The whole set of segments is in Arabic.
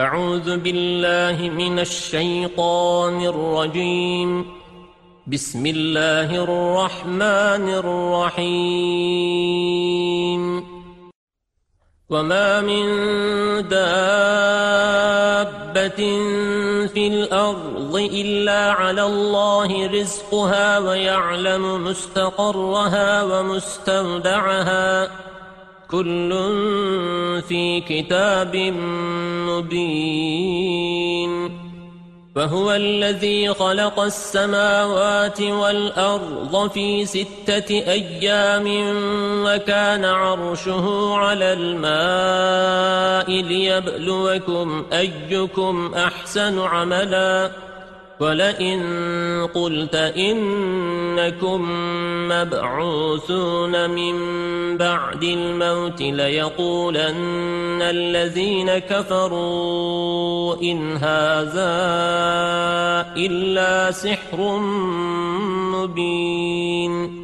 أعوذ بالله من الشيطان الرجيم. بسم الله الرحمن الرحيم. وما من دابة في الأرض إلا على الله رزقها ويعلم مستقرها ومستودعها. كل في كتاب مبين وهو الذي خلق السماوات والأرض في ستة أيام وكان عرشه على الماء ليبلوكم أيكم أحسن عملاً ولئن قلت إنكم مبعوثون من بعد الموت ليقولن الذين كفروا إن هذا إلا سحر مبين.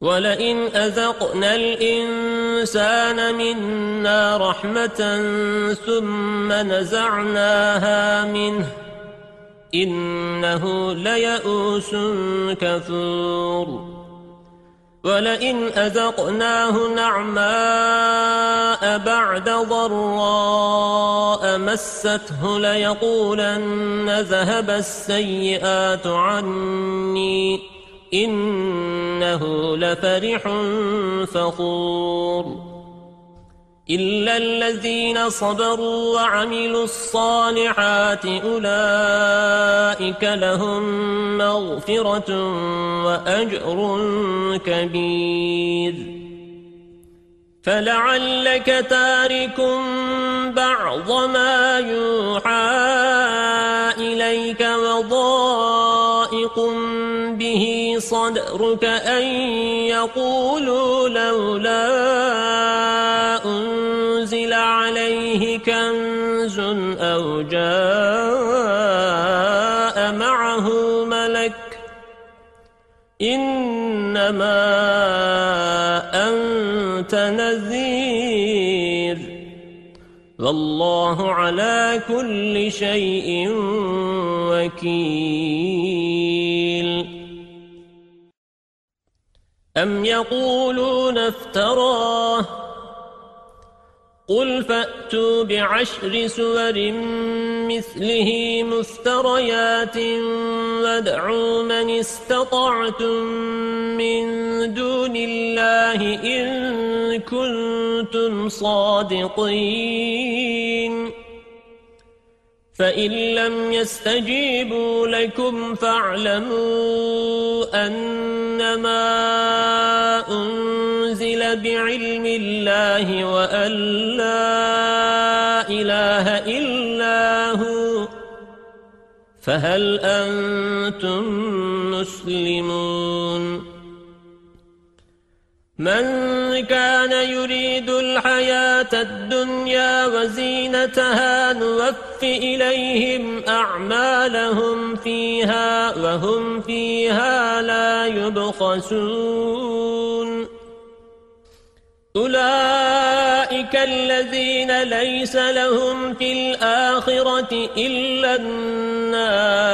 ولئن أذقنا الإنسان منا رحمة ثم نزعناها منه إنه ليئوس كفور ولئن أذقناه نعماء بعد ضراء مسته ليقولن ذهب السيئات عني إنه لفرح فخور. إلا الذين صبروا وعملوا الصالحات أولئك لهم مغفرة وأجر كبير. فلعلك تارك بعض ما يوحى إليك وضائق به صدرك أن يقولوا لولا أنزل عليه كنز أو جاء معه ملك إنما أنت نذير والله على كل شيء وكيل أم يقولون افتراه قل فأتوا بعشر سور مثله مفتريات وادعوا من استطعتم من دون الله إن كنتم صادقين فإن لم يستجيبوا لكم فاعلموا أنما أنزل بعلم الله وأن لا إله إلا هو فهل أنتم مسلمون؟ من كان يريد الحياة الدنيا وزينتها نوف إليهم أعمالهم فيها وهم فيها لا يبخسون. أولئك الذين ليس لهم في الآخرة إلا النار.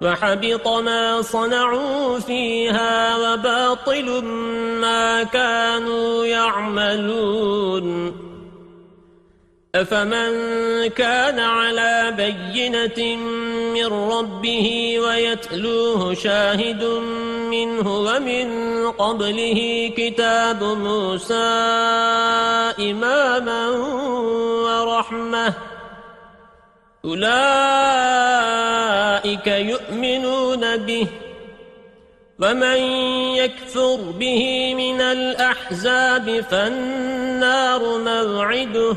وحبط ما صنعوا فيها وباطل ما كانوا يعملون. أفمن كان على بينة من ربه ويتلوه شاهد منه ومن قبله كتاب موسى إماما ورحمة أولئك يؤمنون به ومن يكفر به من الأحزاب فالنار موعده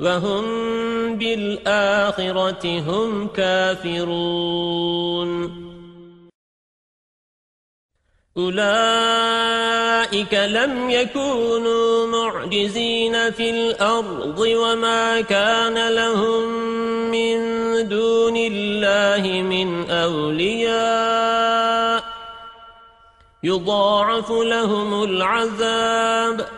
وهم بالآخرة هم كافرون. أولئك لم يكونوا معجزين في الأرض وما كان لهم من دون الله من أولياء. يضاعف لهم العذاب.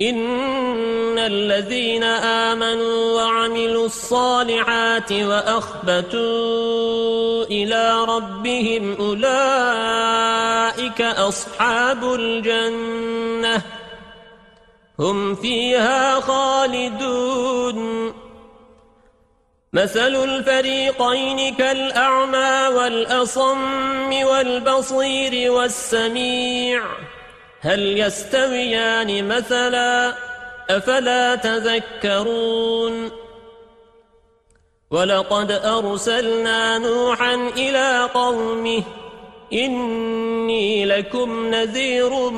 إن الذين آمنوا وعملوا الصالحات وأخبتوا إلى ربهم أولئك أصحاب الجنة هم فيها خالدون. مثل الفريقين كالأعمى والأصم والبصير والسميع هل يستويان مثلا أفلا تذكرون ولقد أرسلنا نوحا إلى قومه إني لكم نذير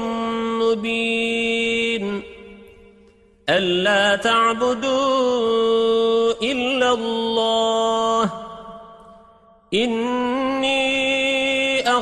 مبين ألا تعبدوا إلا الله إني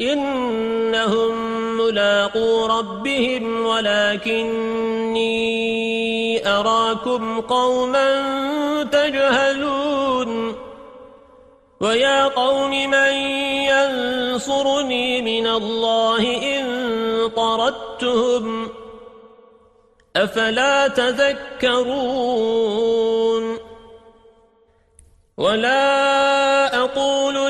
إنهم ملاقو ربهم ولكني أراكم قوما تجهلون. ويا قوم من ينصرني من الله إن طردتهم أفلا تذكرون. ولا أقول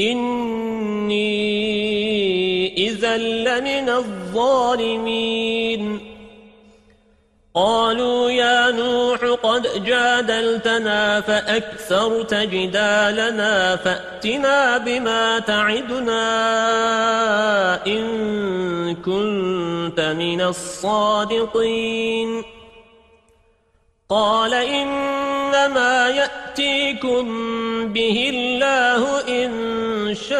إني إذا لمن الظالمين. قالوا يا نوح قد جادلتنا فأكثرت جدالنا فأتنا بما تعدنا إن كنت من الصادقين. قال إنما يأتيكم به الله إن شاء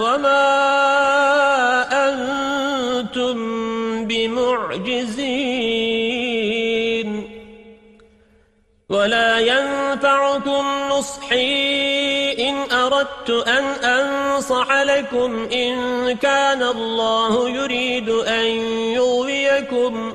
وما أنتم بمعجزين ولا ينفعكم نصحي إن أردت أن أنصح لكم إن كان الله يريد أن يغويكم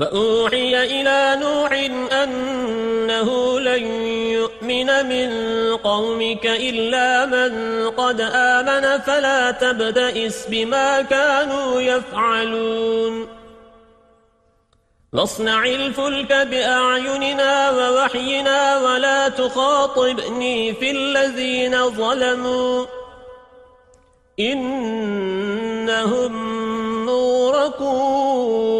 وأوحي إلى نوح أنه لن يؤمن من قومك إلا من قد آمن فلا تبدئس بما كانوا يفعلون. واصنع الفلك بأعيننا ووحينا ولا تخاطبني في الذين ظلموا. إنهم مورقون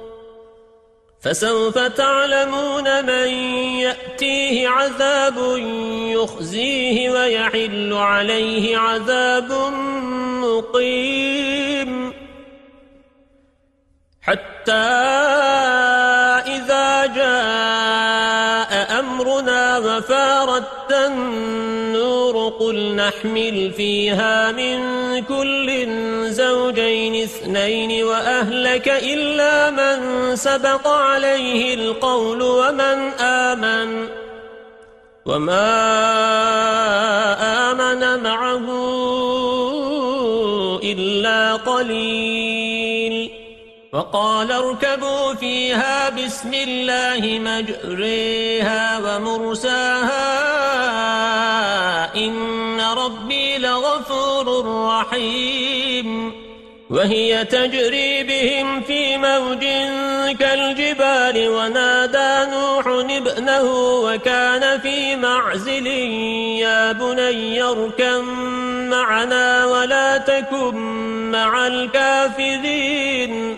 فسوف تعلمون من يأتيه عذاب يخزيه ويحل عليه عذاب مقيم. حتى إذا جاء أمرنا وفارت النور قل نحمل فيها من كل زوجين اثنين وأهلك إلا من سبق عليه القول ومن آمن وما آمن معه إلا قليل وقال اركبوا فيها بسم الله مجريها ومرساها إن ربي لغفور رحيم وهي تجري بهم في موج كالجبال ونادى نوح ابنه وكان في معزل يا بني اركم معنا ولا تكن مع الكافرين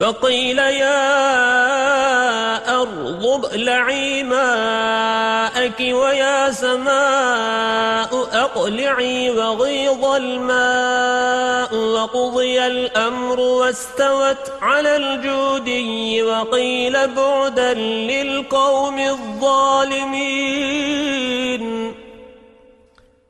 فقيل يا أرض ابلعي ماءك ويا سماء أقلعي وغيض الماء وقضي الأمر واستوت على الجودي وقيل بعدا للقوم الظالمين.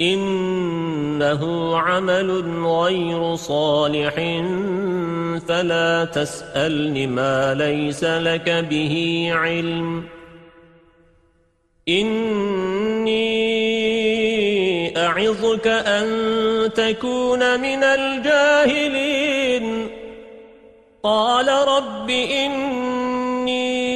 إنه عمل غير صالح فلا تسألني ما ليس لك به علم. إني أعظك أن تكون من الجاهلين. قال رب إني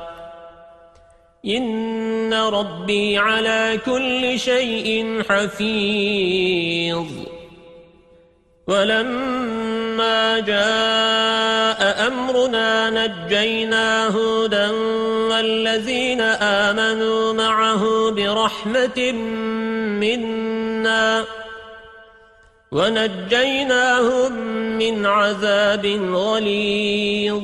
إن ربي على كل شيء حفيظ. ولما جاء أمرنا نجينا هودا والذين آمنوا معه برحمة منا ونجيناهم من عذاب غليظ.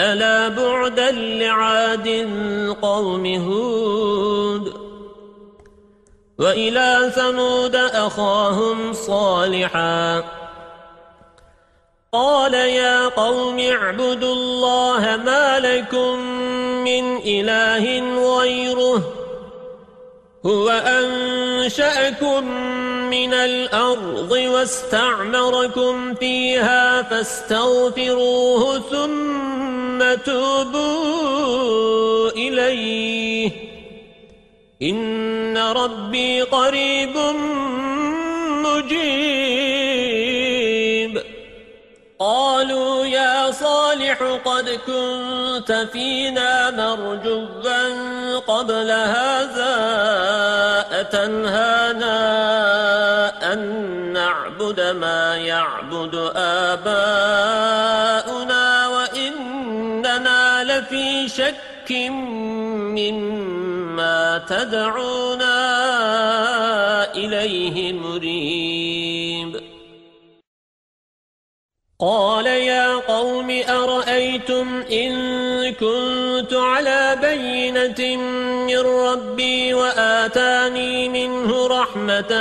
ألا بعدا لعاد قوم هود وإلى ثمود أخاهم صالحا قال يا قوم اعبدوا الله ما لكم من إله غيره هو أنشأكم من الأرض واستعمركم فيها فاستغفروه ثم توبوا إليه. إن ربي قريب مجيب. قالوا يا صالح قد كنت فينا مرجوا قبل هذا أتنهانا أن نعبد ما يعبد آباؤنا وإننا لفي شك مما تدعونا إليه مريب. قال يا قوم أرأيتم إن كنت على بينة من ربي وآتاني منه رحمة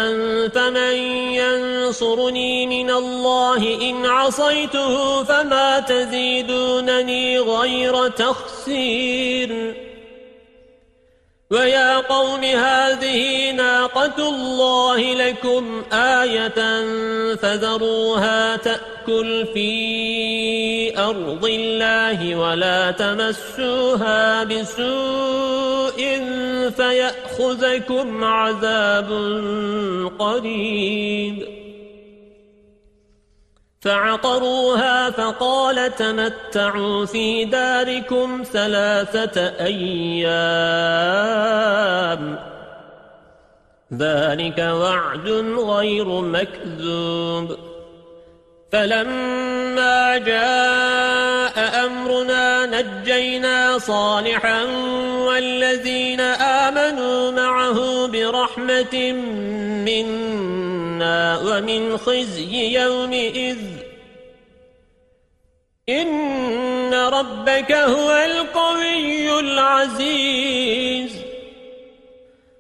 فمن ينصرني من الله إن عصيته فما تزيدونني غير تخسير ويا قوم هذه ناقة الله لكم آية فذروها تأكل في أرض الله ولا تمسوها بسوء فيأخذكم عذاب قريب فعقروها فقال تمتعوا في داركم ثلاثة أيام. ذلك وعد غير مكذوب. فلما جاء أمرنا نجينا صالحا والذين آمنوا معه برحمة منا ومن خزي يومئذ. إن ربك هو القوي العزيز.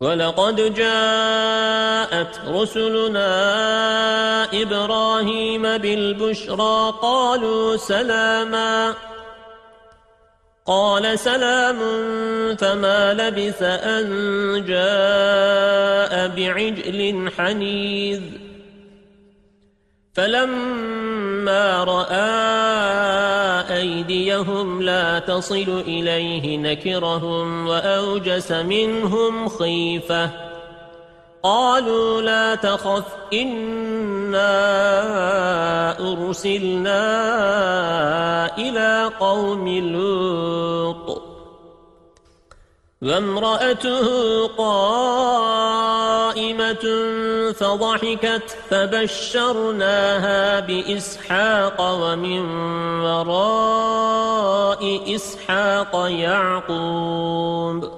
ولقد جاءت رسلنا إبراهيم بالبشرى قالوا سلاما قال سلام فما لبث أن جاء بعجل حنيذ فلما رأى أيديهم لا تصل إليه نكرهم وأوجس منهم خيفة. قالوا لا تخف إنا أرسلنا إلى قوم لوط. وامرأته قائمة فضحكت فبشرناها بإسحاق ومن وراء إسحاق يعقوب.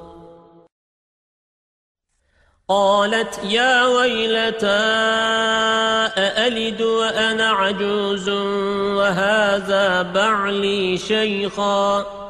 قالت يا ويلتى أألد وأنا عجوز وهذا بعلي شيخا؟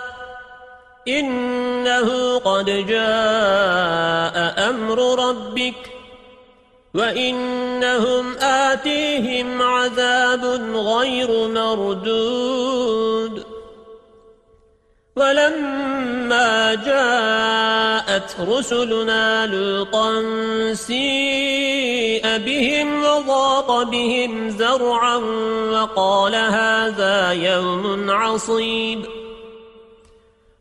إنه قد جاء أمر ربك وإنهم آتيهم عذاب غير مردود. ولما جاءت رسلنا لوطا سيء بهم وضاق بهم زرعا وقال هذا يوم عصيب.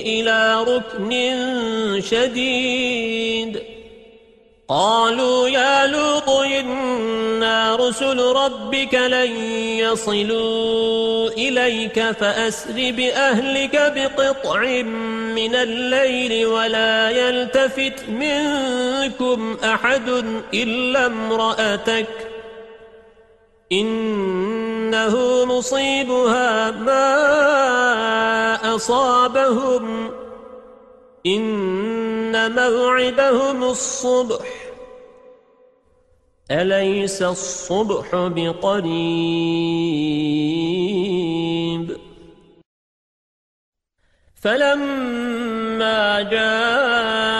إلى ركن شديد. قالوا يا لوط إنا رسل ربك لن يصلوا إليك فأسر بأهلك بقطع من الليل ولا يلتفت منكم أحد إلا امرأتك. إنه مصيبها ما أصابهم. إن موعدهم الصبح. أليس الصبح بقريب؟ فلما جاء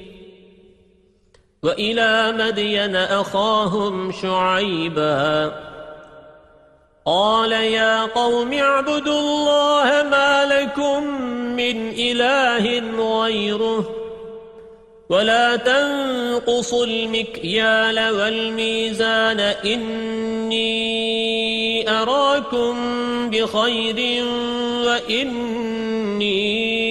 وإلى مدين أخاهم شعيبا. قال يا قوم اعبدوا الله ما لكم من إله غيره ولا تنقصوا المكيال والميزان. إني أراكم بخير وإني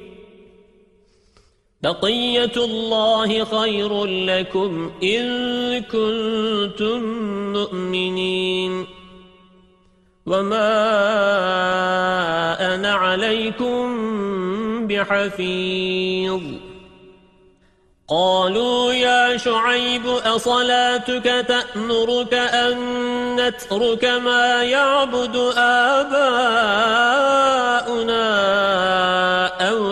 بقية الله خير لكم إن كنتم مؤمنين. وما أنا عليكم بحفيظ. قالوا يا شعيب أصلاتك تأمرك أن نترك ما يعبد آباؤنا أو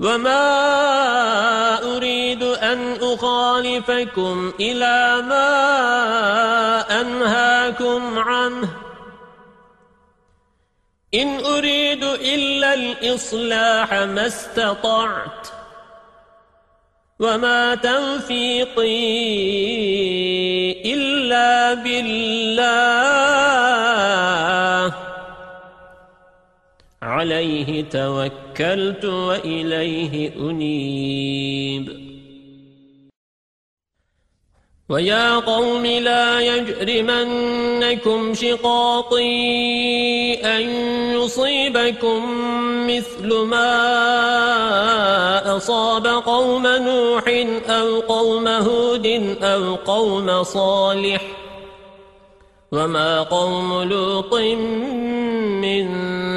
وما أريد أن أخالفكم إلى ما أنهاكم عنه إن أريد إلا الإصلاح ما استطعت وما توفيقي إلا بالله عليه توكلت وإليه أنيب. وَيَا قَوْمِ لَا يَجْرِمَنَّكُمْ شِقَاقِي أَن يُصِيبَكُم مِّثْلُ مَا أَصَابَ قَوْمَ نُوحٍ أَوْ قَوْمَ هُودٍ أَوْ قَوْمَ صَالِحٍ. وَمَا قَوْمُ لُوطٍ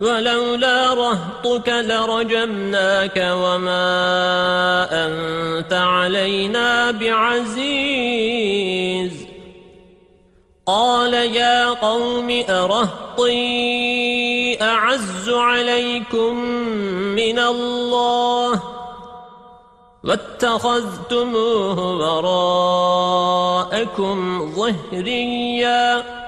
ولولا رهطك لرجمناك وما أنت علينا بعزيز. قال يا قوم أرهطي أعز عليكم من الله واتخذتموه وراءكم ظهرياً.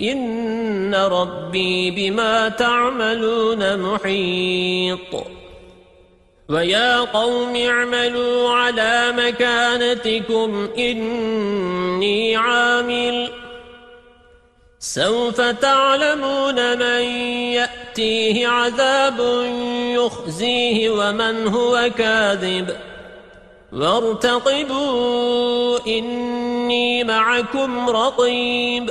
إن ربي بما تعملون محيط. ويا قوم اعملوا على مكانتكم إني عامل. سوف تعلمون من يأتيه عذاب يخزيه ومن هو كاذب. وارتقبوا إني معكم رقيب.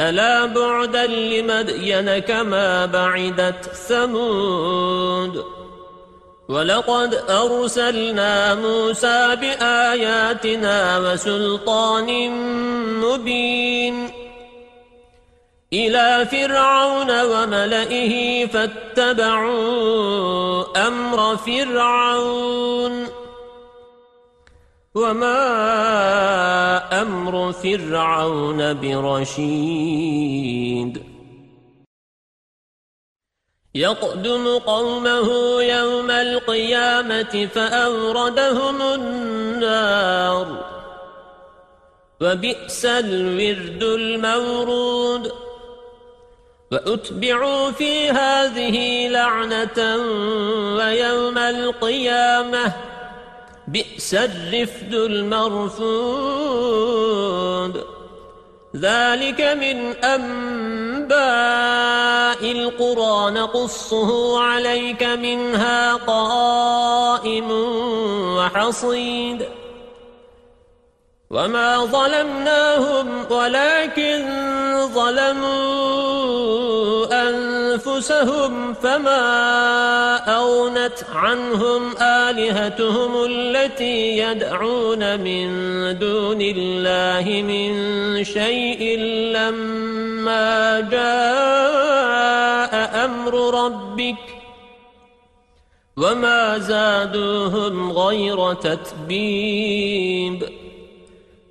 ألا بعدا لمدين كما بعدت ثمود ولقد أرسلنا موسى بآياتنا وسلطان مبين إلى فرعون وملئه فاتبعوا أمر فرعون وما أمر فرعون برشيد يقدم قومه يوم القيامة فأوردهم النار وبئس الورد المورود وأتبعوا في هذه لعنة ويوم القيامة بئس الرفد المرفود. ذلك من أنباء القرى. نقصه عليك منها قائم وحصيد. وما ظلمناهم ولكن ظلموا أنفسهم فما أغنت عنهم آلهتهم التي يدعون من دون الله من شيء لما جاء أمر ربك وما زادوهم غير تتبيب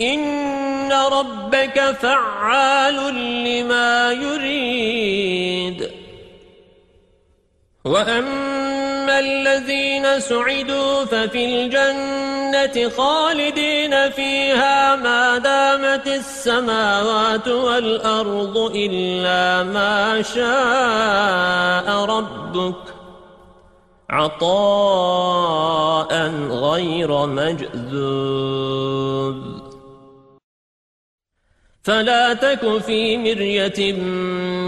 إن ربك فعال لما يريد. وأما الذين سعدوا ففي الجنة خالدين فيها ما دامت السماوات والأرض إلا ما شاء ربك عطاء غير مجذوب فلا تك في مرية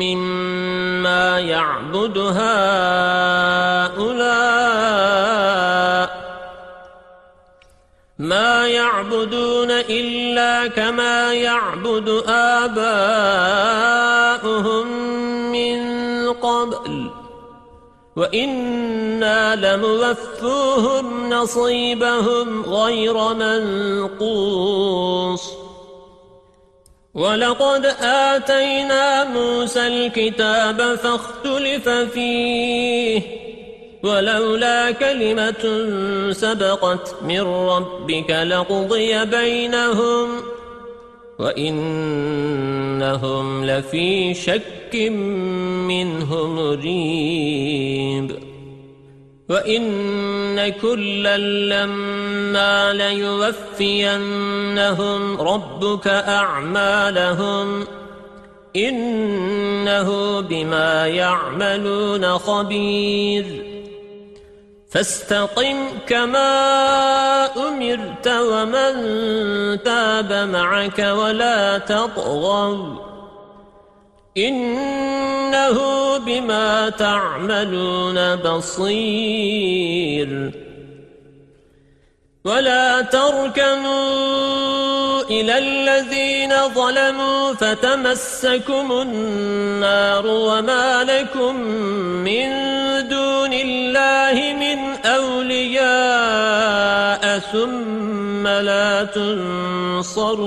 مما يعبد هؤلاء. ما يعبدون إلا كما يعبد آباؤهم من قبل. وإنا لموفوهم نصيبهم غير منقوص. ولقد آتينا موسى الكتاب فاختلف فيه ولولا كلمة سبقت من ربك لقضي بينهم وإنهم لفي شك منه مريب. وَإِنَّ كُلًّا لَّمَّا لَيُوَفِّيَنَّهُمْ رَبُّكَ أَعْمَالَهُمْ إِنَّهُ بِمَا يَعْمَلُونَ خَبِيرٌ فَاسْتَقِمْ كَمَا أُمِرْتَ وَمَن تَابَ مَعَكَ وَلَا تَطْغَوْا إنه بما تعملون بصير. ولا تركنوا إلى الذين ظلموا فتمسكم النار وما لكم من دون الله من أولياء ثم لا تنصرون.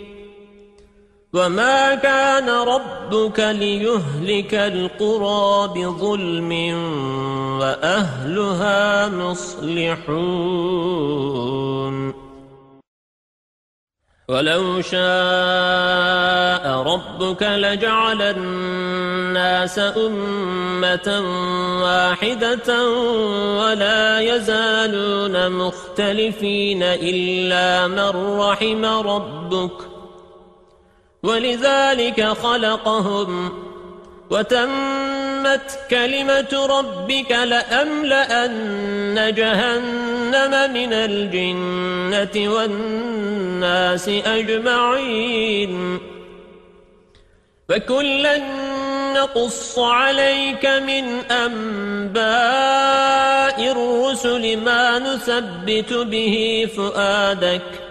وما كان ربك ليهلك القرى بظلم وأهلها مصلحون ولو شاء ربك لجعل الناس أمة واحدة ولا يزالون مختلفين إلا من رحم ربك ولذلك خلقهم وتمت كلمة ربك لأملأن جهنم من الجنة والناس أجمعين. فكلا نقص عليك من أنباء الرسل ما نثبت به فؤادك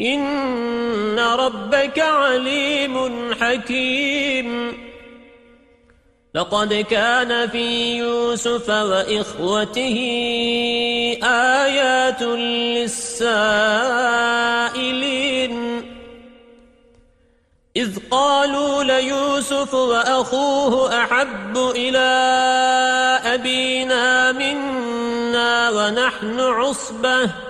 إن ربك عليم حكيم. لقد كان في يوسف وإخوته آيات للسائلين. إذ قالوا ليوسف وأخوه أحب إلى أبينا منا ونحن عصبة.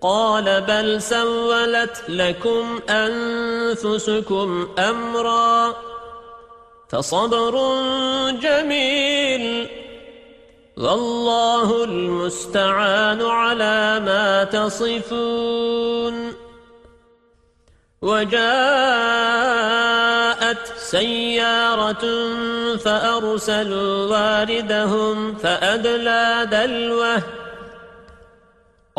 قال بل سولت لكم أنفسكم أمرا فصبر جميل والله المستعان على ما تصفون وجاءت سيارة فأرسلوا واردهم فأدلى دلوه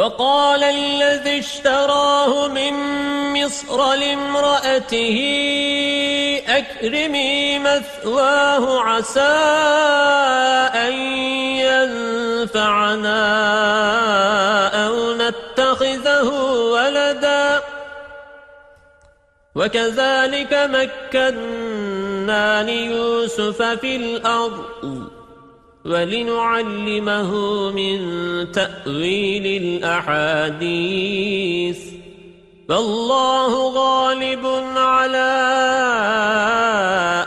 وقال الذي اشتراه من مصر لامرأته أكرمي مثواه عسى أن ينفعنا أو نتخذه ولدا. وكذلك مكنا ليوسف في الأرض. ولنعلمه من تأويل الأحاديث. فالله غالب على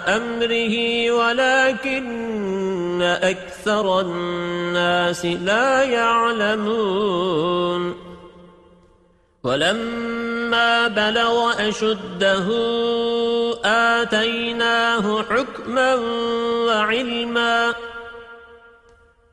أمره ولكن أكثر الناس لا يعلمون. ولما بلغ أشده آتيناه حكما وعلما.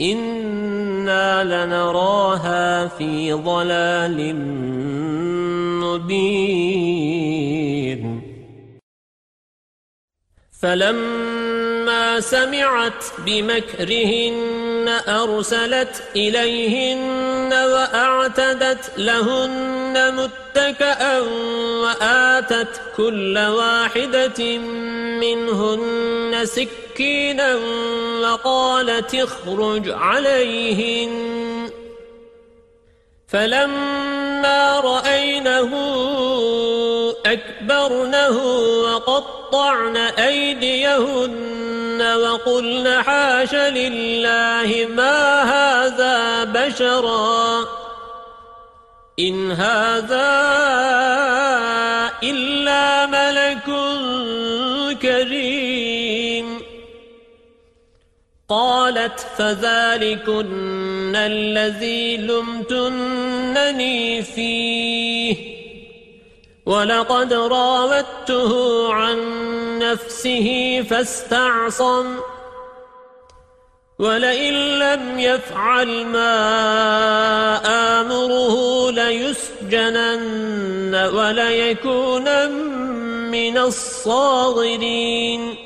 إنا لنراها في ضلال مبين فلما سمعت بمكرهن أرسلت إليهن وأعتدت لهن متكأا وآتت كل واحدة منهن سكينا وقالت اخرج عليهن فلما رأينه أكبرنه وقطعن أيديهن وقلن حاش لله ما هذا بشرا. إن هذا إلا ملك كريم. قالت فذلكن الذي لمتنني فيه. ولقد راودته عن نفسه فاستعصم ولئن لم يفعل ما آمره ليسجنن وليكون من الصاغرين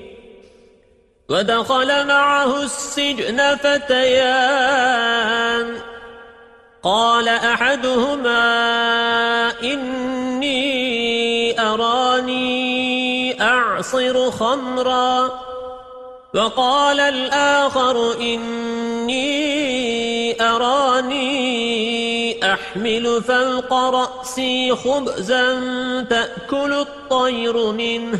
ودخل معه السجن فتيان. قال أحدهما إني أراني أعصر خمرا. وقال الآخر إني أراني أحمل فوق رأسي خبزا تأكل الطير منه.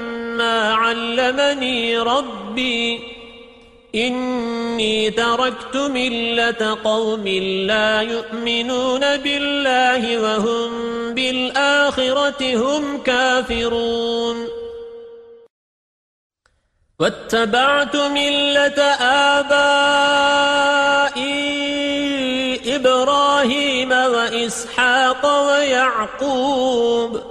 علمني ربي. إني تركت ملة قوم لا يؤمنون بالله وهم بالآخرة هم كافرون. واتبعت ملة آبائي إبراهيم وإسحاق ويعقوب.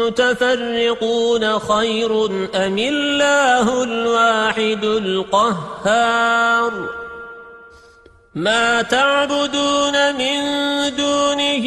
متفرقون خير أم الله الواحد القهار؟ ما تعبدون من دونه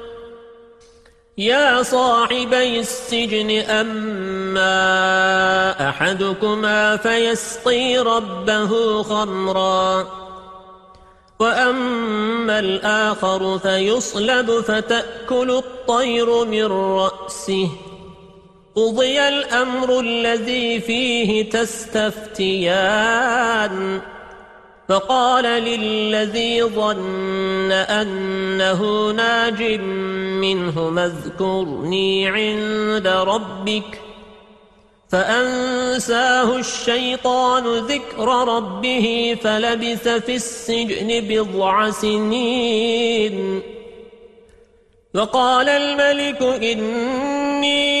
يا صاحبي السجن أما أحدكما فيسقي ربه خمراً. وأما الآخر فيصلب فتأكل الطير من رأسه. قضي الأمر الذي فيه تستفتيان. فقال للذي ظن أنه ناج منه اذكرني عند ربك فأنساه الشيطان ذكر ربه فلبث في السجن بضع سنين. وقال الملك إني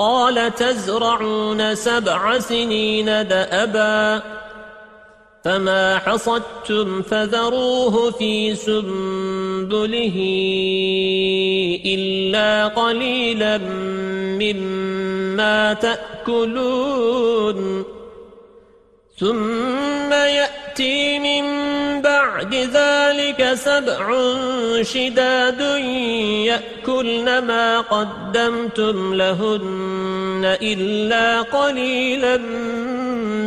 قال تزرعون سبع سنين دأبا فما حصدتم فذروه في سنبله إلا قليلا مما تأكلون ثم يأتي من بعد ذلك سبع شداد يأكلن ما قدمتم لهن إلا قليلا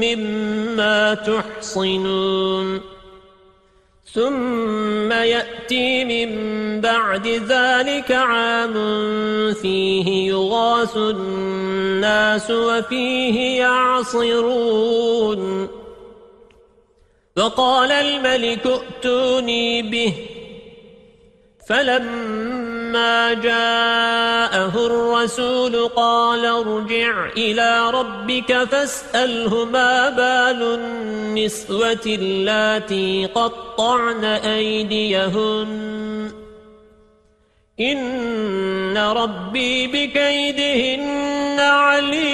مما تحصنون ثم يأتي من بعد ذلك عام فيه يغاث الناس وفيه يعصرون. وقال الملك ائتوني به فلما جاءه الرسول قال ارجع إلى ربك فاسأله ما بال النسوة اللاتي قطعن أيديهن. إن ربي بكيدهن عليم.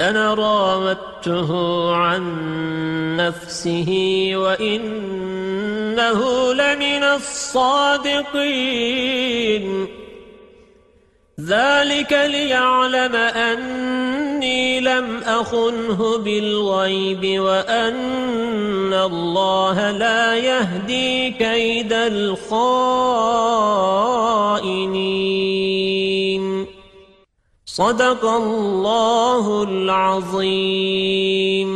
أنا راودته عن نفسه وإنه لمن الصادقين. ذلك ليعلم أني لم أخنه بالغيب وأن الله لا يهدي كيد الخائنين. صدق الله العظيم.